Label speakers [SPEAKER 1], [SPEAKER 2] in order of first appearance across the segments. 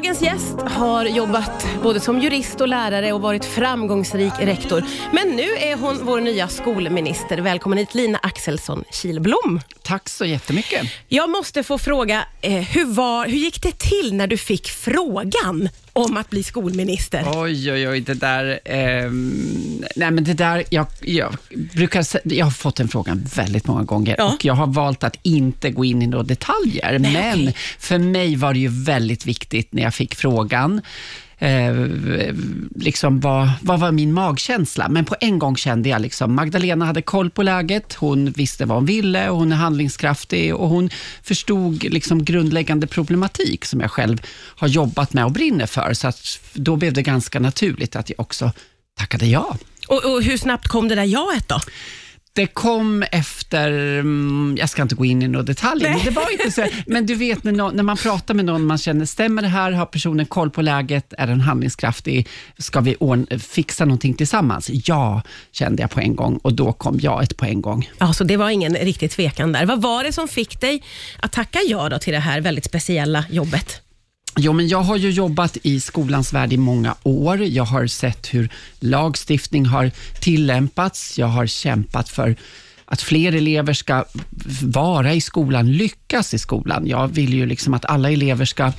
[SPEAKER 1] Dagens gäst har jobbat både som jurist och lärare och varit framgångsrik rektor. Men nu är hon vår nya skolminister. Välkommen hit Lina Axelsson Kilblom.
[SPEAKER 2] Tack så jättemycket.
[SPEAKER 1] Jag måste få fråga, eh, hur, var, hur gick det till när du fick frågan om att bli skolminister?
[SPEAKER 2] Oj, oj, oj, det där... ehm, nej, men det där... Jag, jag, brukar, jag har fått den frågan väldigt många gånger
[SPEAKER 1] Ja.
[SPEAKER 2] och jag har valt att inte gå in i några detaljer. men
[SPEAKER 1] okej.
[SPEAKER 2] för mig var det ju väldigt viktigt när jag fick frågan. Eh, liksom vad, vad var min magkänsla? Men på en gång kände jag liksom Magdalena hade koll på läget, hon visste vad hon ville, och hon är handlingskraftig och hon förstod liksom grundläggande problematik som jag själv har jobbat med och brinner för. Så att då blev det ganska naturligt att jag också tackade ja.
[SPEAKER 1] Och, och hur snabbt kom det där jaet då?
[SPEAKER 2] Det kom efter, mm, jag ska inte gå in i några detaljer, men det var inte så. Men du vet när, någon, när man pratar med någon, man känner, stämmer det här? Har personen koll på läget? Är den handlingskraftig? Ska vi fixa någonting tillsammans? Ja, kände jag på en gång och då kom jaet på en gång.
[SPEAKER 1] Ja, så det var ingen riktig tvekan där. Vad var det som fick dig att tacka ja då till det här väldigt speciella jobbet?
[SPEAKER 2] Jo, men jag har ju jobbat i skolans värld i många år. Jag har sett hur lagstiftning har tillämpats. Jag har kämpat för att fler elever ska vara i skolan, lyckas i skolan. Jag vill ju liksom att alla elever ska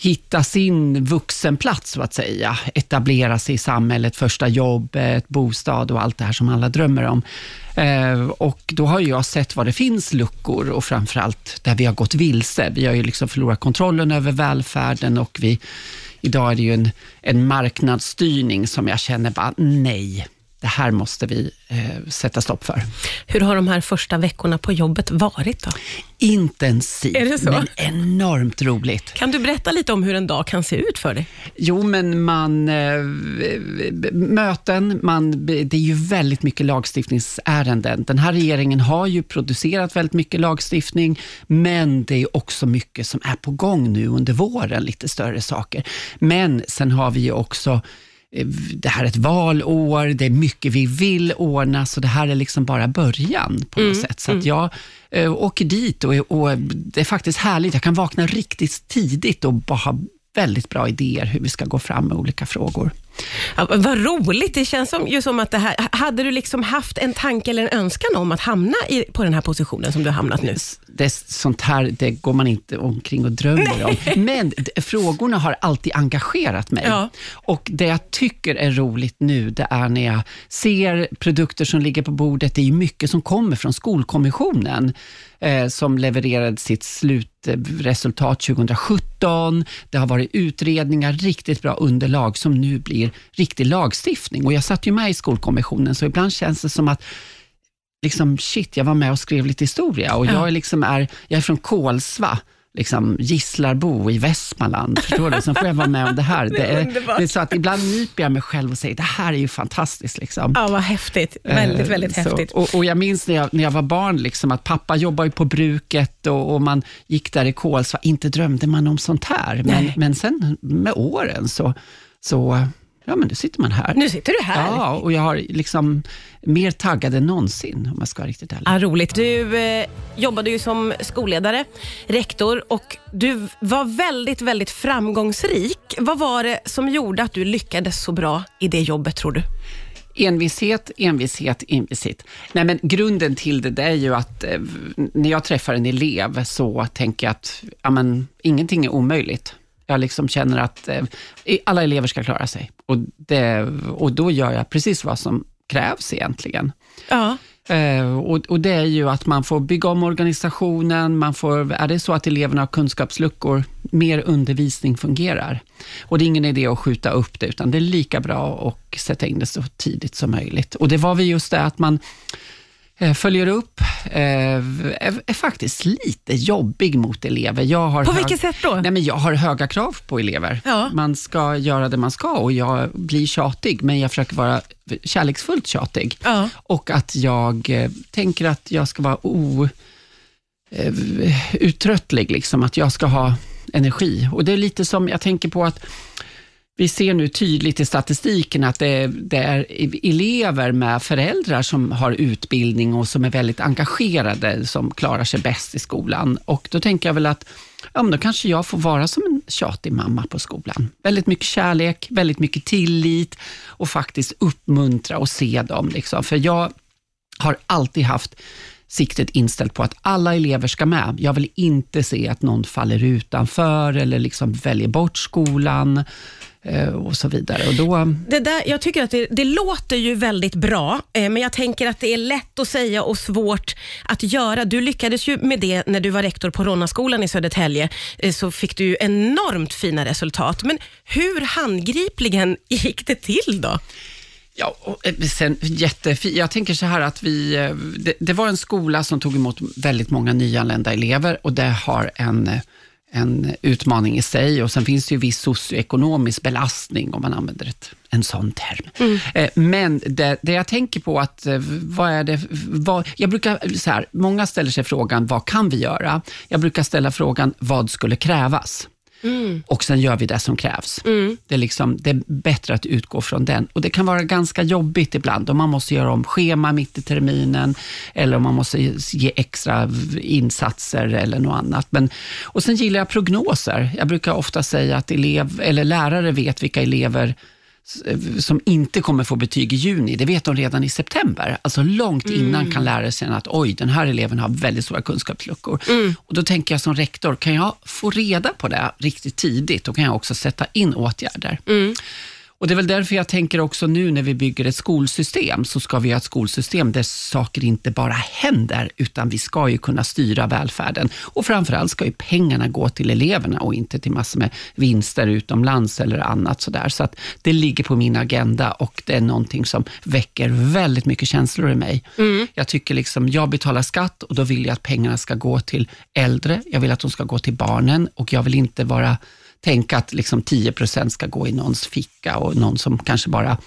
[SPEAKER 2] hitta sin vuxenplats, så att säga. Etablera sig i samhället, första jobbet, bostad och allt det här som alla drömmer om. Eh, och då har ju jag sett var det finns luckor och framförallt där vi har gått vilse. Vi har ju liksom förlorat kontrollen över välfärden och vi, idag är det ju en, en marknadsstyrning som jag känner bara, nej, det här måste vi eh, sätta stopp för.
[SPEAKER 1] Hur har de här första veckorna på jobbet varit då?
[SPEAKER 2] Intensivt, men enormt roligt.
[SPEAKER 1] Kan du berätta lite om hur en dag kan se ut för dig?
[SPEAKER 2] Jo, men man... Eh, möten, man, det är ju väldigt mycket lagstiftningsärenden. Den här regeringen har ju producerat väldigt mycket lagstiftning, men det är också mycket som är på gång nu under våren, lite större saker. Men sen har vi ju också det här är ett valår, det är mycket vi vill ordna, så det här är liksom bara början på något sätt. Så att jag eh, åker dit och, och det är faktiskt härligt. Jag kan vakna riktigt tidigt och bara ha väldigt bra idéer hur vi ska gå fram med olika frågor.
[SPEAKER 1] Ja, vad roligt, det känns som, ju som att det här, hade du liksom haft en tanke eller en önskan om att hamna i, på den här positionen som du har hamnat nu?
[SPEAKER 2] Det sånt här det går man inte omkring och drömmer om. Men frågorna har alltid engagerat mig.
[SPEAKER 1] Ja.
[SPEAKER 2] Och Det jag tycker är roligt nu, det är när jag ser produkter som ligger på bordet. Det är mycket som kommer från Skolkommissionen, eh, som levererade sitt slutresultat 2017. Det har varit utredningar, riktigt bra underlag, som nu blir riktig lagstiftning. Och Jag satt ju med i Skolkommissionen, så ibland känns det som att liksom, shit, jag var med och skrev lite historia och
[SPEAKER 1] Ja.
[SPEAKER 2] jag, är liksom är, jag är från Kolsva, liksom Gislarbo i Västmanland. Förstår du? Sen får jag vara med om det här. Det är, det är så att ibland nyper jag mig själv och säger, det här är ju fantastiskt. Liksom.
[SPEAKER 1] Ja, vad häftigt. Väldigt,
[SPEAKER 2] Eh,
[SPEAKER 1] väldigt
[SPEAKER 2] så.
[SPEAKER 1] häftigt.
[SPEAKER 2] Och, och jag minns när jag, när jag var barn, liksom, att pappa jobbade på bruket och, och man gick där i Kolsva. Inte drömde man om sånt här, men,
[SPEAKER 1] Nej.
[SPEAKER 2] men sen med åren så, så ja, men nu sitter man här.
[SPEAKER 1] Nu sitter du här.
[SPEAKER 2] Ja, och jag har liksom mer taggad än någonsin, om jag ska vara riktigt ärlig.
[SPEAKER 1] Ja, roligt. Du eh, jobbade ju som skolledare, rektor och du var väldigt, väldigt framgångsrik. Vad var det som gjorde att du lyckades så bra i det jobbet, tror du?
[SPEAKER 2] Envishet, envishet, envishet. Nej, men grunden till det, det är ju att eh, när jag träffar en elev så tänker jag att ja, men, ingenting är omöjligt. Jag liksom känner att eh, alla elever ska klara sig och, det, och då gör jag precis vad som krävs egentligen.
[SPEAKER 1] Ja.
[SPEAKER 2] Eh, och, och det är ju att man får bygga om organisationen, man får, är det så att eleverna har kunskapsluckor, mer undervisning fungerar. Och det är ingen idé att skjuta upp det, utan det är lika bra att sätta in det så tidigt som möjligt. Och det var väl just det att man följer upp, eh, är, är faktiskt lite jobbig mot elever. Jag har
[SPEAKER 1] På vilket sätt då?
[SPEAKER 2] Nej, men jag har höga krav på elever.
[SPEAKER 1] Ja.
[SPEAKER 2] Man ska göra det man ska och jag blir tjatig, men jag försöker vara kärleksfullt tjatig.
[SPEAKER 1] Ja.
[SPEAKER 2] Och att jag eh, tänker att jag ska vara o, eh, uttröttlig, liksom, att jag ska ha energi. Och det är lite som, jag tänker på att vi ser nu tydligt i statistiken att det, det, är elever med föräldrar som har utbildning och som är väldigt engagerade, som klarar sig bäst i skolan. Och Då tänker jag väl att ja, men då kanske jag får vara som en tjatig mamma på skolan. Väldigt mycket kärlek, väldigt mycket tillit och faktiskt uppmuntra och se dem. Liksom. För jag har alltid haft siktet inställt på att alla elever ska med. Jag vill inte se att någon faller utanför eller liksom väljer bort skolan och så vidare. Och då...
[SPEAKER 1] det där, jag tycker att det, det låter ju väldigt bra, eh, men jag tänker att det är lätt att säga och svårt att göra. Du lyckades ju med det när du var rektor på Ronnaskolan i Södertälje, eh, så fick du ju enormt fina resultat. Men hur handgripligen gick det till då?
[SPEAKER 2] Ja, och sen, jättefint. Jag tänker så här att vi, det, det, var en skola som tog emot väldigt många nyanlända elever och det har en, en utmaning i sig och sen finns det ju viss socioekonomisk belastning om man använder ett, en sån term. Mm. Eh, men det, det, jag tänker på att, eh, vad är det, vad, jag brukar, så här, många ställer sig frågan, vad kan vi göra? Jag brukar ställa frågan, vad skulle krävas? Mm. Och sen gör vi det som krävs. Mm. Det, är liksom, det är bättre att utgå från den. Och Det kan vara ganska jobbigt ibland om man måste göra om schema mitt i terminen eller om man måste ge extra insatser eller något annat. Men, och Sen gillar jag prognoser. Jag brukar ofta säga att elev, eller lärare vet vilka elever som inte kommer få betyg i juni, det vet de redan i september. Alltså långt mm. innan kan lärare känna att oj, den här eleven har väldigt stora kunskapsluckor. Mm. Och Då tänker jag som rektor, kan jag få reda på det riktigt tidigt, då kan jag också sätta in åtgärder. Mm. Och Det är väl därför jag tänker också nu när vi bygger ett skolsystem, så ska vi ha ett skolsystem där saker inte bara händer, utan vi ska ju kunna styra välfärden. Och framförallt ska ju pengarna gå till eleverna och inte till massor med vinster utomlands eller annat sådär. Så att det ligger på min agenda och det är någonting som väcker väldigt mycket känslor i mig. Mm. Jag tycker liksom, jag betalar skatt och då vill jag att pengarna ska gå till äldre, jag vill att de ska gå till barnen och jag vill inte vara tänka att liksom 10% ska gå i någons ficka och någon som kanske bara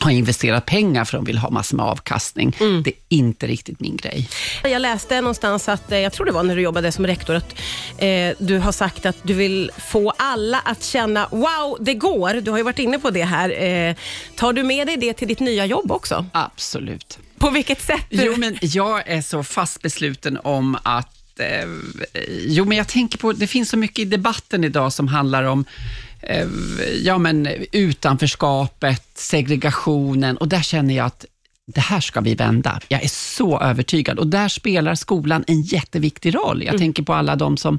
[SPEAKER 2] har investerat pengar för att de vill ha massor med avkastning. Mm. Det är inte riktigt min grej.
[SPEAKER 1] Jag läste någonstans att, eh, jag tror det var när du jobbade som rektor, att eh, du har sagt att du vill få alla att känna wow, det går. Du har ju varit inne på det här. Eh, tar du med dig det till ditt nya jobb också?
[SPEAKER 2] Absolut.
[SPEAKER 1] På vilket sätt?
[SPEAKER 2] Jo, men jag är så fast besluten om att eh, jo, men jag tänker på, det finns så mycket i debatten idag som handlar om eh, ja, men utanförskapet, segregationen och där känner jag att det här ska vi vända. Jag är så övertygad och där spelar skolan en jätteviktig roll. Jag mm. tänker på alla de som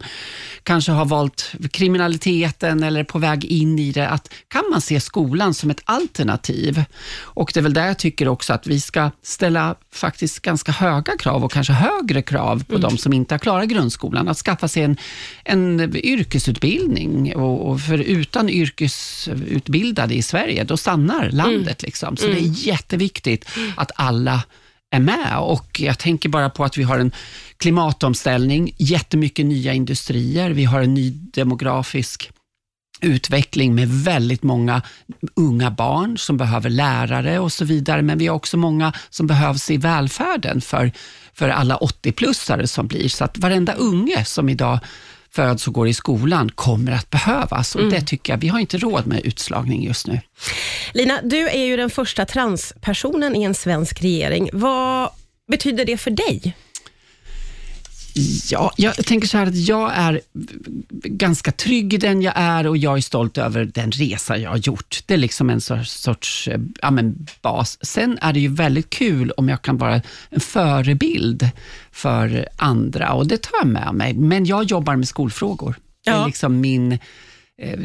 [SPEAKER 2] kanske har valt kriminaliteten eller är på väg in i det. Att kan man se skolan som ett alternativ? Och det är väl där jag tycker också att vi ska ställa faktiskt ganska höga krav och kanske högre krav på mm. de som inte har klarat grundskolan. Att skaffa sig en, en yrkesutbildning. Och, och för utan yrkesutbildade i Sverige, då stannar landet. Mm. Liksom. Så det är mm. jätteviktigt att alla är med. Och Jag tänker bara på att vi har en klimatomställning, jättemycket nya industrier, vi har en ny demografisk utveckling med väldigt många unga barn som behöver lärare och så vidare, men vi har också många som behövs i välfärden för, för alla 80-plussare som blir. Så att varenda unge som idag föds och går i skolan kommer att behövas. Och mm. Det tycker jag, vi har inte råd med utslagning just nu.
[SPEAKER 1] Lina, du är ju den första transpersonen i en svensk regering. Vad betyder det för dig?
[SPEAKER 2] Ja, jag tänker så här att jag är ganska trygg i den jag är och jag är stolt över den resa jag har gjort. Det är liksom en sorts, sorts ja, men bas. Sen är det ju väldigt kul om jag kan vara en förebild för andra och det tar jag med mig. Men jag jobbar med skolfrågor. Ja. Det är liksom min Eh,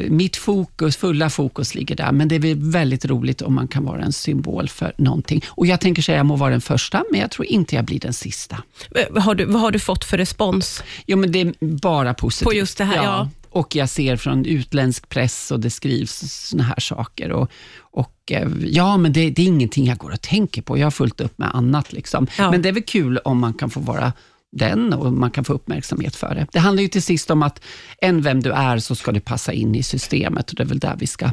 [SPEAKER 2] mitt fokus, fulla fokus ligger där, men det är väldigt roligt om man kan vara en symbol för någonting. Och Jag tänker säga, jag må vara den första, men jag tror inte jag blir den sista.
[SPEAKER 1] Eh, har du, vad har du fått för respons?
[SPEAKER 2] Jo, men det är bara positivt.
[SPEAKER 1] På just det här, ja. ja.
[SPEAKER 2] Och jag ser från utländsk press och det skrivs såna här saker. Och, och eh, ja, men det, det, är ingenting jag går och tänker på. Jag har fullt upp med annat. Liksom. Ja. Men det är väl kul om man kan få vara den och man kan få uppmärksamhet för det. Det handlar ju till sist om att än vem du är så ska du passa in i systemet och det är väl där vi ska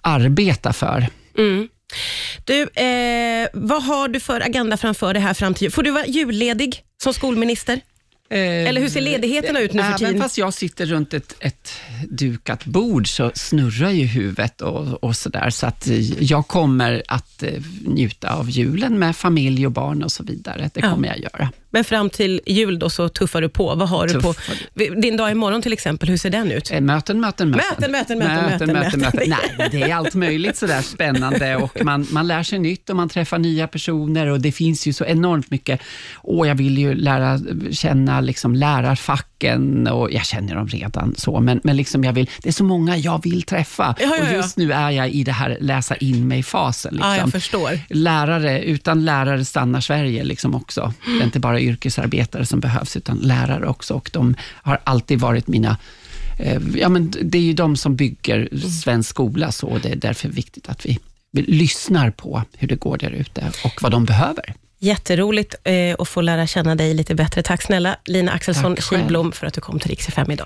[SPEAKER 2] arbeta för. Mm.
[SPEAKER 1] Du, eh, vad har du för agenda framför dig här fram till Får du vara julledig som skolminister? Eller hur ser ledigheterna ut nu för
[SPEAKER 2] Även
[SPEAKER 1] tiden?
[SPEAKER 2] fast jag sitter runt ett, ett dukat bord så snurrar ju huvudet och, och sådär. Så att eh, jag kommer att eh, njuta av julen med familj och barn och så vidare. Det
[SPEAKER 1] Ja.
[SPEAKER 2] kommer jag göra.
[SPEAKER 1] Men fram till jul då så tuffar du på. Vad har du på? Din dag imorgon till exempel, hur ser den ut?
[SPEAKER 2] Eh, Möten, möten, möten.
[SPEAKER 1] Möten, möten, möten, möten, möten.
[SPEAKER 2] Nej, det är allt möjligt sådär spännande och man, man lär sig nytt och man träffar nya personer och det finns ju så enormt mycket. Och jag vill ju lära känna liksom lärarfacken och jag känner dem redan så, men, men liksom jag vill, det är så många jag vill träffa
[SPEAKER 1] Ja, ja,
[SPEAKER 2] och
[SPEAKER 1] ja.
[SPEAKER 2] just nu är jag i det här läsa in mig-fasen. Liksom.
[SPEAKER 1] Ja, jag förstår.
[SPEAKER 2] Lärare, utan lärare stannar Sverige liksom också. Det är inte bara yrkesarbetare som behövs, utan lärare också. Och de har alltid varit mina eh, Ja, men det är ju de som bygger svensk skola, så det är därför viktigt att vi, lyssnar på hur det går där ute och vad de behöver.
[SPEAKER 1] Jätteroligt eh, att få lära känna dig lite bättre. Tack snälla Lina Axelsson. Kihlblom för att du kom till Rix FM idag.